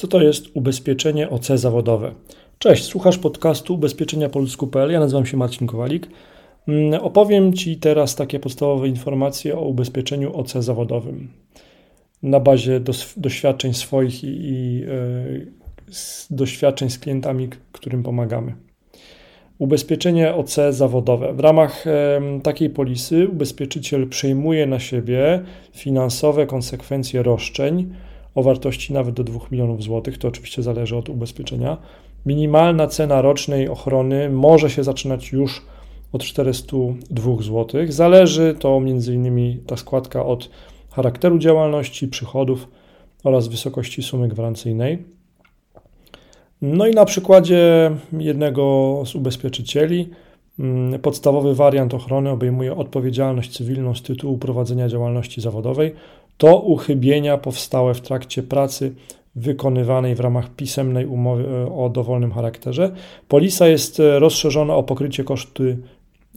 Co to jest ubezpieczenie OC zawodowe? Cześć, słuchasz podcastu ubezpieczenia polsku.pl. Ja nazywam się Marcin Kowalik. Mm, opowiem Ci teraz takie podstawowe informacje o ubezpieczeniu OC zawodowym na bazie doświadczeń swoich i, i yy, doświadczeń z klientami, którym pomagamy. Ubezpieczenie OC zawodowe. W ramach takiej polisy ubezpieczyciel przejmuje na siebie finansowe konsekwencje roszczeń o wartości nawet do 2 milionów złotych. To oczywiście zależy od ubezpieczenia. Minimalna cena rocznej ochrony może się zaczynać już od 402 zł. Zależy to innymi ta składka od charakteru działalności, przychodów oraz wysokości sumy gwarancyjnej. No i na przykładzie jednego z ubezpieczycieli podstawowy wariant ochrony obejmuje odpowiedzialność cywilną z tytułu prowadzenia działalności zawodowej. To uchybienia powstałe w trakcie pracy wykonywanej w ramach pisemnej umowy e, o dowolnym charakterze. Polisa jest e, rozszerzona o pokrycie koszty,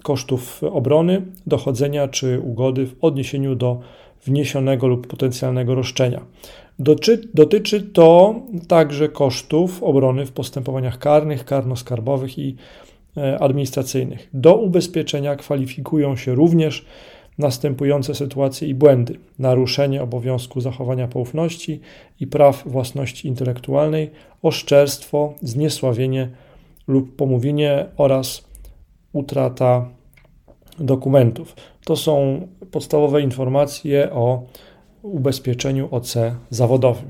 kosztów obrony, dochodzenia czy ugody w odniesieniu do wniesionego lub potencjalnego roszczenia. Dotyczy to także kosztów obrony w postępowaniach karnych, karno-skarbowych i administracyjnych. Do ubezpieczenia kwalifikują się również następujące sytuacje i błędy: naruszenie obowiązku zachowania poufności i praw własności intelektualnej, oszczerstwo, zniesławienie lub pomówienie oraz utrata dokumentów. To są podstawowe informacje o ubezpieczeniu OC zawodowym.